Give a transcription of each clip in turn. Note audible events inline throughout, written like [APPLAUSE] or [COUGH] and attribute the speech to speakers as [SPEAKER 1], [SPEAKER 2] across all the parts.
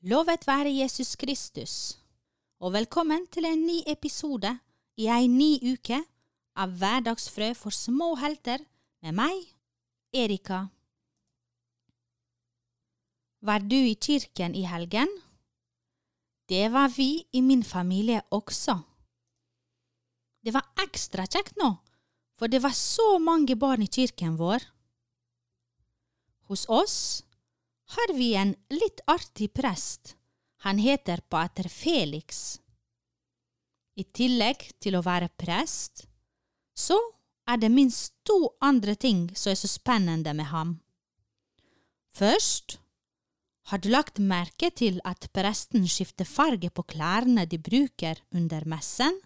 [SPEAKER 1] Lovet være Jesus Kristus, og velkommen til en ny episode i ei ny uke av Hverdagsfrø for små helter med meg, Erika. Var du i kirken i helgen? Det var vi i min familie også. Det var ekstra kjekt nå, for det var så mange barn i kirken vår. Hos oss har vi en litt artig prest. Han heter pater Felix. I tillegg til å være prest, så er det minst to andre ting som er så spennende med ham. Først, har du lagt merke til at presten skifter farge på klærne de bruker under messen?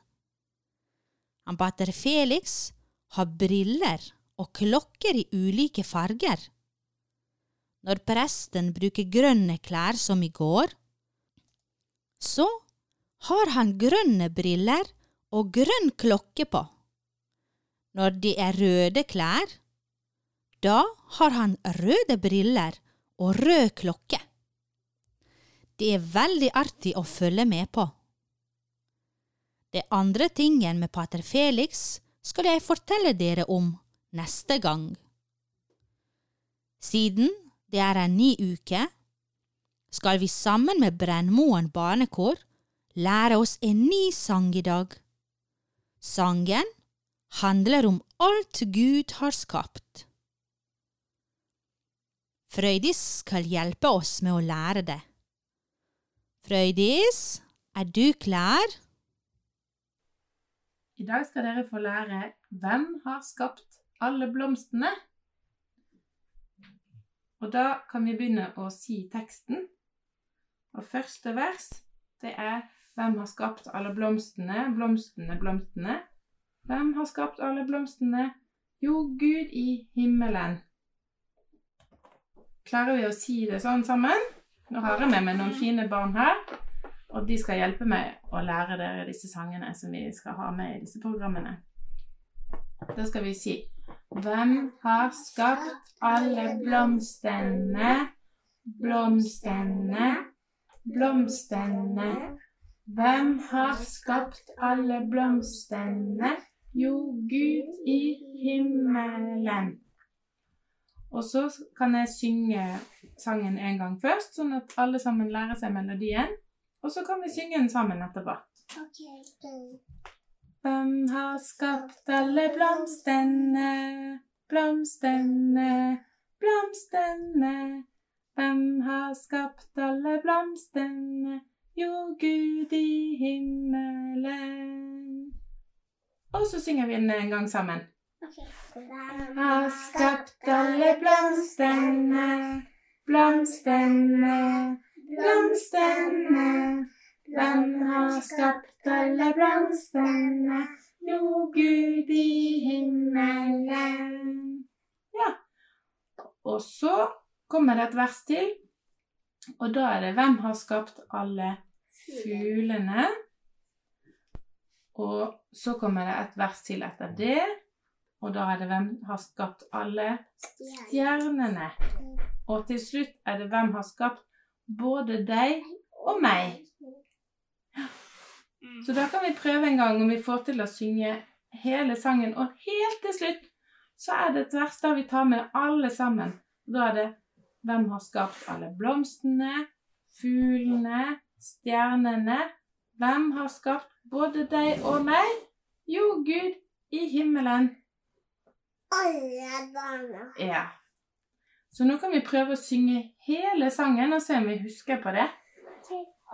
[SPEAKER 1] Han pater Felix har briller og klokker i ulike farger. Når presten bruker grønne klær som i går, så har han grønne briller og grønn klokke på. Når de er røde klær, da har han røde briller og rød klokke. Det er veldig artig å følge med på. Det andre tingen med pater Felix skal jeg fortelle dere om neste gang. Siden det er en ny uke, skal vi sammen med Brennmoen barnekår lære oss en ny sang i dag. Sangen handler om alt Gud har skapt. Frøydis skal hjelpe oss med å lære det. Frøydis, er du klar?
[SPEAKER 2] I dag skal dere få lære Hvem har skapt alle blomstene? Og da kan vi begynne å si teksten. Og første vers, det er Hvem har skapt alle blomstene, blomstene, blomstene? Hvem har skapt alle blomstene? Jo, Gud i himmelen. Klarer vi å si det sånn sammen? Nå har jeg med meg noen fine barn her, og de skal hjelpe meg å lære dere disse sangene som vi skal ha med i disse programmene. Da skal vi si hvem har skapt alle blomstene, blomstene, blomstene? Hvem har skapt alle blomstene? Jo, Gud i himmelen. Og så kan jeg synge sangen en gang først, sånn at alle sammen lærer seg melodien. Og så kan vi synge den sammen etterpå.
[SPEAKER 3] Okay.
[SPEAKER 2] Hvem har skapt alle blomstene, blomstene, blomstene? Hvem har skapt alle blomstene? Jo, Gud i himmelen. Og så synger vi den en gang sammen.
[SPEAKER 3] Okay.
[SPEAKER 2] Hvem har skapt alle blomstene, blomstene, blomstene? Hvem har skapt alle blomstene? Jo, Gud i himmelen. Ja. Og så kommer det et vers til, og da er det Hvem har skapt alle fuglene? Og så kommer det et vers til etter det, og da er det Hvem har skapt alle stjernene? Og til slutt er det Hvem har skapt både deg og meg? Så da kan vi prøve en gang om vi får til å synge hele sangen. Og helt til slutt så er det et vers der vi tar med alle sammen. Da er det Hvem har skapt alle blomstene, fuglene, stjernene? Hvem har skapt både deg og meg? Jo, Gud i himmelen.
[SPEAKER 3] Alle barna.
[SPEAKER 2] Ja. Så nå kan vi prøve å synge hele sangen og se om vi husker på det.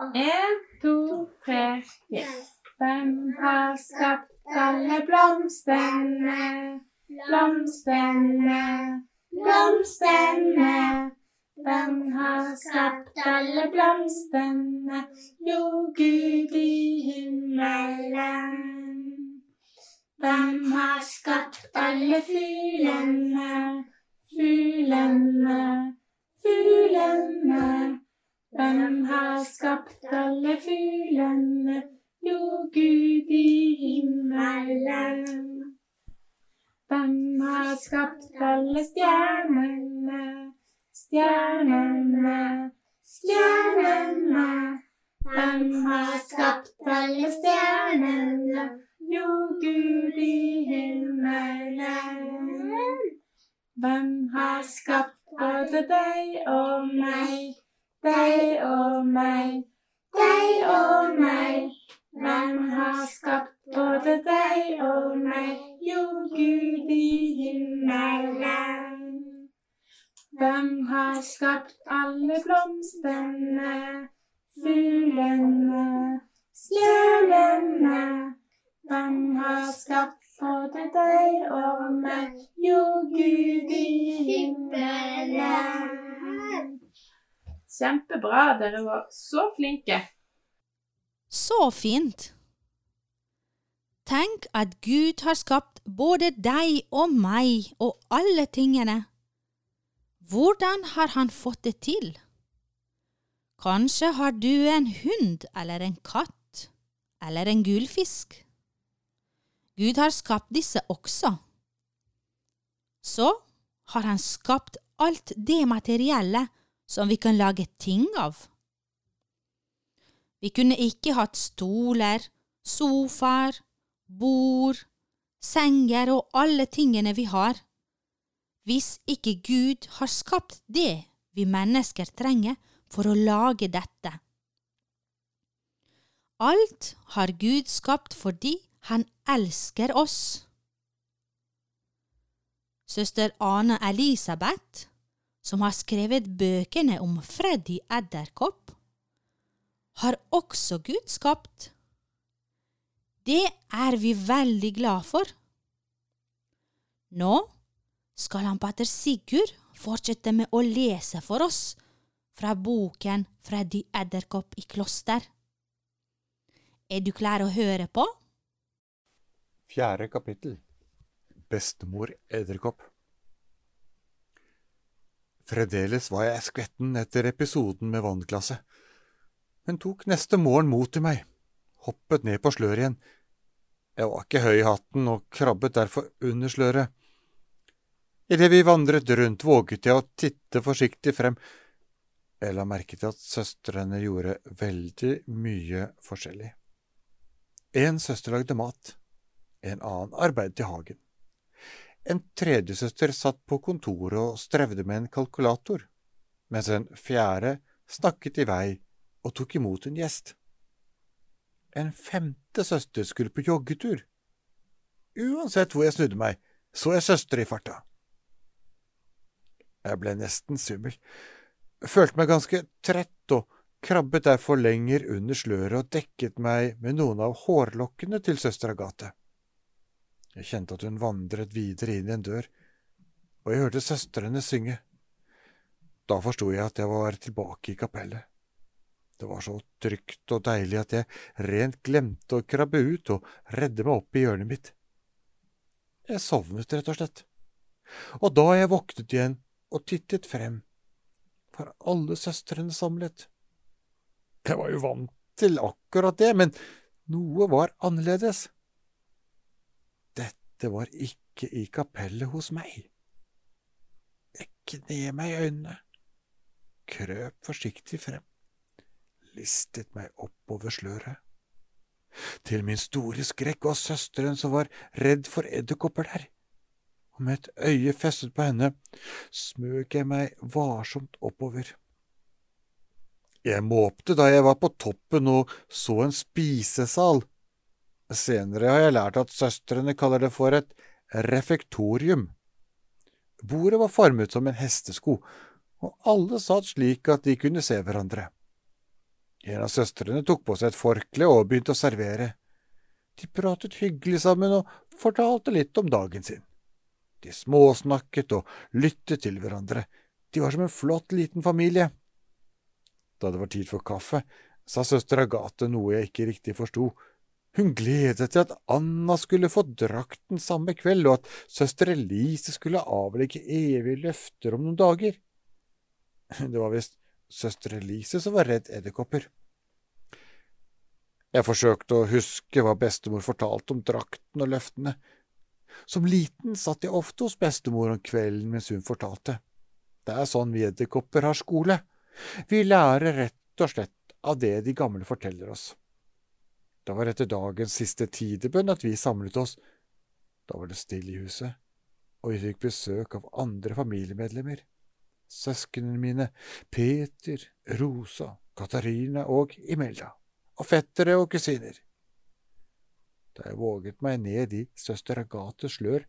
[SPEAKER 2] En, to, tre, fire. Hvem har skapt alle blomstene, blomstene, blomstene? Hvem har skapt alle blomstene? Jo, Gud i himmelen. Hvem har skapt alle fuglene, fuglene, fuglene? Hvem har skapt alle fuglene? Jo, Gud i himmelen. Hvem har skapt alle stjernene, stjernene, stjernene? Hvem har skapt alle stjernene? Jo, Gud i himmelen. Hvem har skapt både deg og meg, deg og meg, deg og meg? Hvem har skapt både deg og meg, jo, Gud i himmelen? Hvem har skapt alle blomstene, fuglene, stjernene? Hvem har skapt både deg og meg, jo, Gud i himmelen? Kjempebra, dere var så flinke.
[SPEAKER 1] Så fint! Tenk at Gud har skapt både deg og meg og alle tingene. Hvordan har han fått det til? Kanskje har du en hund eller en katt eller en gullfisk. Gud har skapt disse også. Så har han skapt alt det materielle som vi kan lage ting av. Vi kunne ikke hatt stoler, sofaer, bord, senger og alle tingene vi har, hvis ikke Gud har skapt det vi mennesker trenger for å lage dette. Alt har Gud skapt fordi han elsker oss. Søster Ane Elisabeth, som har skrevet bøkene om Freddy Edderkopp, har også Gud skapt. Det er vi veldig glad for. Nå skal han pater Sigurd fortsette med å lese for oss fra boken Freddy Edderkopp i kloster. Er du klar å høre på?
[SPEAKER 4] Fjerde kapittel Bestemor Edderkopp Fremdeles var jeg skvetten etter episoden med vannglasset, men tok neste morgen mot i meg, hoppet ned på sløret igjen. Jeg var ikke høy i hatten og krabbet derfor under sløret. Idet vi vandret rundt, våget jeg å titte forsiktig frem. Jeg la merke til at søstrene gjorde veldig mye forskjellig. En søster lagde mat, en annen arbeidet i hagen. En tredjesøster satt på kontoret og strevde med en kalkulator, mens en fjerde snakket i vei og tok imot en gjest. En femte søster skulle på joggetur. Uansett hvor jeg snudde meg, så jeg søstre i farta. Jeg ble nesten svimmel, følte meg ganske trett og krabbet derfor lenger under sløret og dekket meg med noen av hårlokkene til søster Agathe. Jeg kjente at hun vandret videre inn i en dør, og jeg hørte søstrene synge. Da forsto jeg at jeg var tilbake i kapellet. Det var så trygt og deilig at jeg rent glemte å krabbe ut og redde meg opp i hjørnet mitt. Jeg sovnet, rett og slett, og da jeg våknet igjen og tittet frem, var alle søstrene samlet. Jeg var jo vant til akkurat det, men noe var annerledes. Dette var ikke i kapellet hos meg. Jeg kned meg i øynene, krøp forsiktig frem, listet meg oppover sløret. Til min store skrekk var søsteren som var redd for edderkopper der, og med et øye festet på henne smøg jeg meg varsomt oppover. Jeg måpte da jeg var på toppen og så en spisesal. Senere har jeg lært at søstrene kaller det for et refektorium. Bordet var formet som en hestesko, og alle satt slik at de kunne se hverandre. En av søstrene tok på seg et forkle og begynte å servere. De pratet hyggelig sammen og fortalte litt om dagen sin. De småsnakket og lyttet til hverandre, de var som en flott liten familie. Da det var tid for kaffe, sa søster Agathe noe jeg ikke riktig forsto. Hun gledet til at Anna skulle få drakten samme kveld, og at søster Elise skulle avlegge evige løfter om noen dager. Det var visst søster Elise som var redd edderkopper. Jeg forsøkte å huske hva bestemor fortalte om drakten og løftene. Som liten satt jeg ofte hos bestemor om kvelden mens hun fortalte. Det er sånn vi edderkopper har skole. Vi lærer rett og slett av det de gamle forteller oss. Det var etter dagens siste tidebønn at vi samlet oss. Da var det stille i huset, og vi fikk besøk av andre familiemedlemmer. Søsknene mine, Peter, Rosa, Katarina og Imelda, og fettere og kusiner. Da jeg våget meg ned i søster Agathes slør,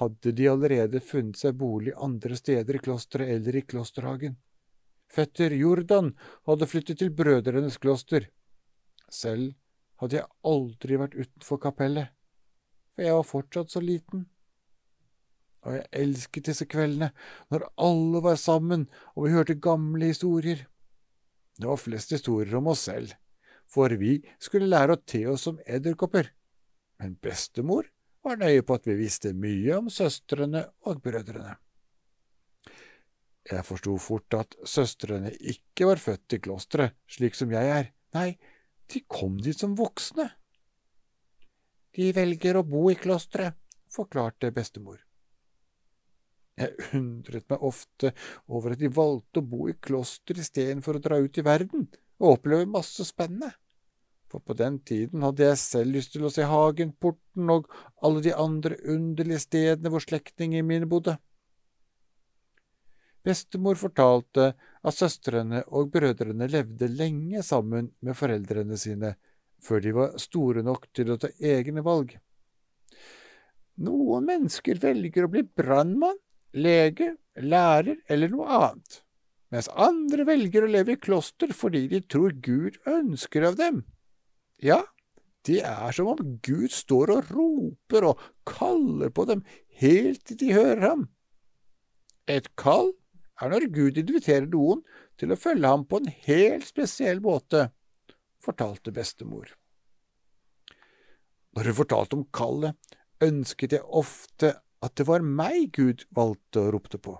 [SPEAKER 4] hadde de allerede funnet seg bolig andre steder i klosteret eller i klosterhagen. Fetter Jordan hadde flyttet til brødrenes kloster. Selv hadde jeg aldri vært utenfor kapellet, for jeg var fortsatt så liten. Og jeg elsket disse kveldene, når alle var sammen og vi hørte gamle historier. Det var flest historier om oss selv, for vi skulle lære å te oss som edderkopper. Men bestemor var nøye på at vi visste mye om søstrene og brødrene. Jeg forsto fort at søstrene ikke var født i klosteret, slik som jeg er. Nei, de kom dit som voksne. De velger å bo i klosteret, forklarte bestemor. Jeg undret meg ofte over at de valgte å bo i kloster istedenfor å dra ut i verden og oppleve masse spennende, for på den tiden hadde jeg selv lyst til å se hagen, porten og alle de andre underlige stedene hvor slektningene mine bodde. Bestemor fortalte at søstrene og brødrene levde lenge sammen med foreldrene sine før de var store nok til å ta egne valg. Noen mennesker velger å bli brannmann, lege, lærer eller noe annet, mens andre velger å leve i kloster fordi de tror Gud ønsker av dem. Ja, det er som om Gud står og roper og kaller på dem helt til de hører ham. Et kall er når Gud inviterer noen til å følge ham på en helt spesiell måte, fortalte bestemor. Når hun fortalte om kallet, ønsket jeg ofte at det var meg Gud valgte og ropte på,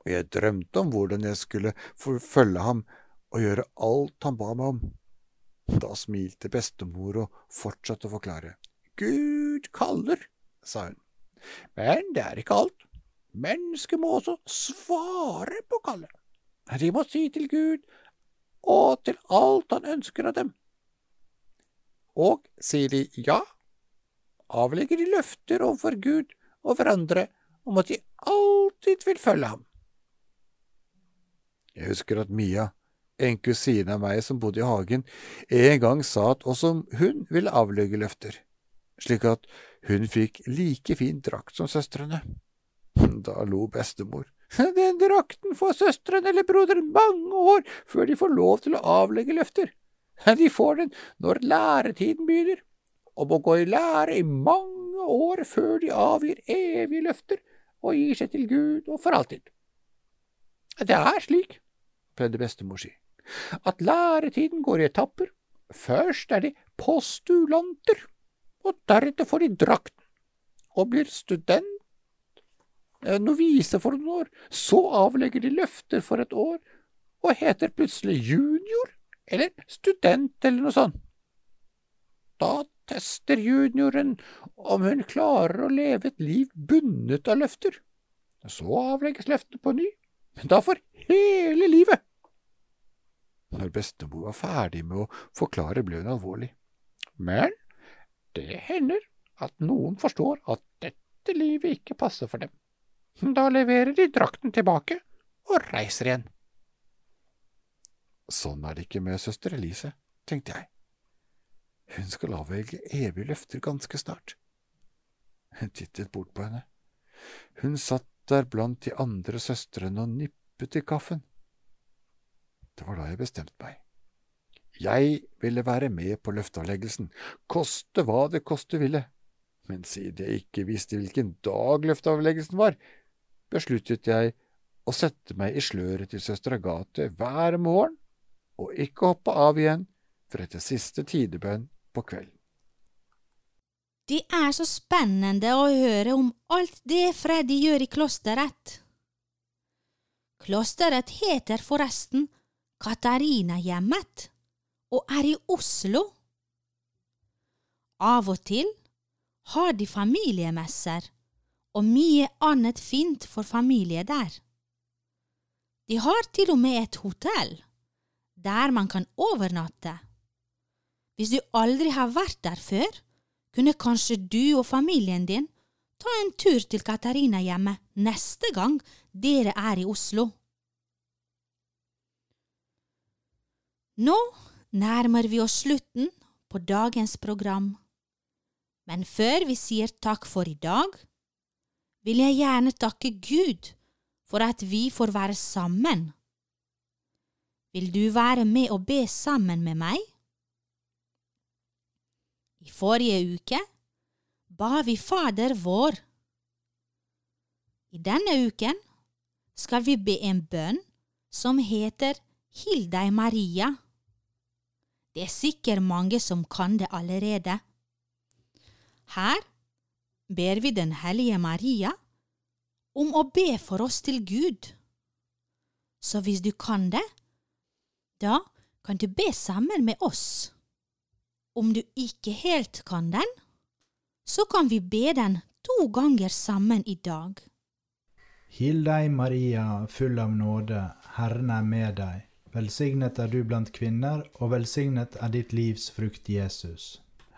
[SPEAKER 4] og jeg drømte om hvordan jeg skulle følge ham og gjøre alt han ba meg om. Da smilte bestemor og fortsatte å forklare. Gud kaller, sa hun, men det er ikke alt. Mennesker må også svare på kallet. De må si til Gud og til alt han ønsker av dem. Og sier de ja, avlegger de løfter overfor Gud og hverandre om at de alltid vil følge ham. Jeg husker at Mia, en kusine av meg som bodde i hagen, en gang sa at også hun ville avlegge løfter, slik at hun fikk like fin drakt som søstrene. [LAUGHS] Da lo bestemor. [LAUGHS] Den drakten får søsteren eller broderen mange år før de får lov til å avlegge løfter. [LAUGHS] De får den når læretiden begynner, og må gå i lære i mange år før de avgir evige løfter og gir seg til Gud og for alltid. Det er slik, pleide bestemor si, at læretiden går i etapper. Først er de postulanter, og deretter får de drakten, og blir student novise for noen år, så avlegger de løfter for et år, og heter plutselig junior eller student eller noe sånt. Da tester junioren om hun klarer å leve et liv bundet av løfter. Så avlegges løftene på ny, men da for hele livet. Når bestemor var ferdig med å forklare, ble hun alvorlig. Men det hender at noen forstår at dette livet ikke passer for dem. Da leverer de drakten tilbake og reiser igjen. Sånn er det ikke med søster Elise, tenkte jeg. Hun skal avvelge evige løfter ganske snart. Hun tittet bort på henne. Hun satt der blant de andre søstrene og nippet i kaffen. Det var da jeg bestemte meg. Jeg ville være med på løfteavleggelsen, koste hva det koste ville, men siden jeg ikke visste hvilken dag løfteavleggelsen var, besluttet jeg å sette meg i sløret til søster Agathe hver morgen og ikke hoppe av igjen for etter siste tidebønn på kvelden.
[SPEAKER 1] Det er så spennende å høre om alt det Freddy gjør i klosteret. Klosteret heter forresten Katarinahjemmet og er i Oslo. Av og til har de familiemesser og mye annet fint for familier der. De har til og med et hotell der man kan overnatte. Hvis du aldri har vært der før, kunne kanskje du og familien din ta en tur til Katarina hjemme neste gang dere er i Oslo. Nå nærmer vi oss slutten på dagens program, men før vi sier takk for i dag, vil jeg gjerne takke Gud for at vi får være sammen. Vil du være med og be sammen med meg? I forrige uke ba vi Fader vår. I denne uken skal vi be en bønn som heter Hill Maria. Det er sikkert mange som kan det allerede. Her ber vi Den hellige Maria om å be for oss til Gud. Så hvis du kan det, da kan du be sammen med oss. Om du ikke helt kan den, så kan vi be den to ganger sammen i dag.
[SPEAKER 5] Hil deg, Maria, full av nåde, Herren er med deg. Velsignet er du blant kvinner, og velsignet er ditt livs frukt, Jesus.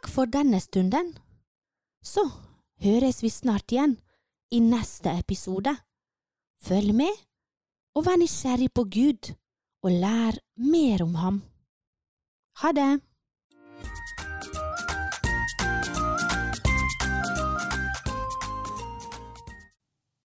[SPEAKER 1] Takk for denne stunden. Så høres vi snart igjen i neste episode. Følg med, og vær nysgjerrig på Gud, og lær mer om ham. Ha det!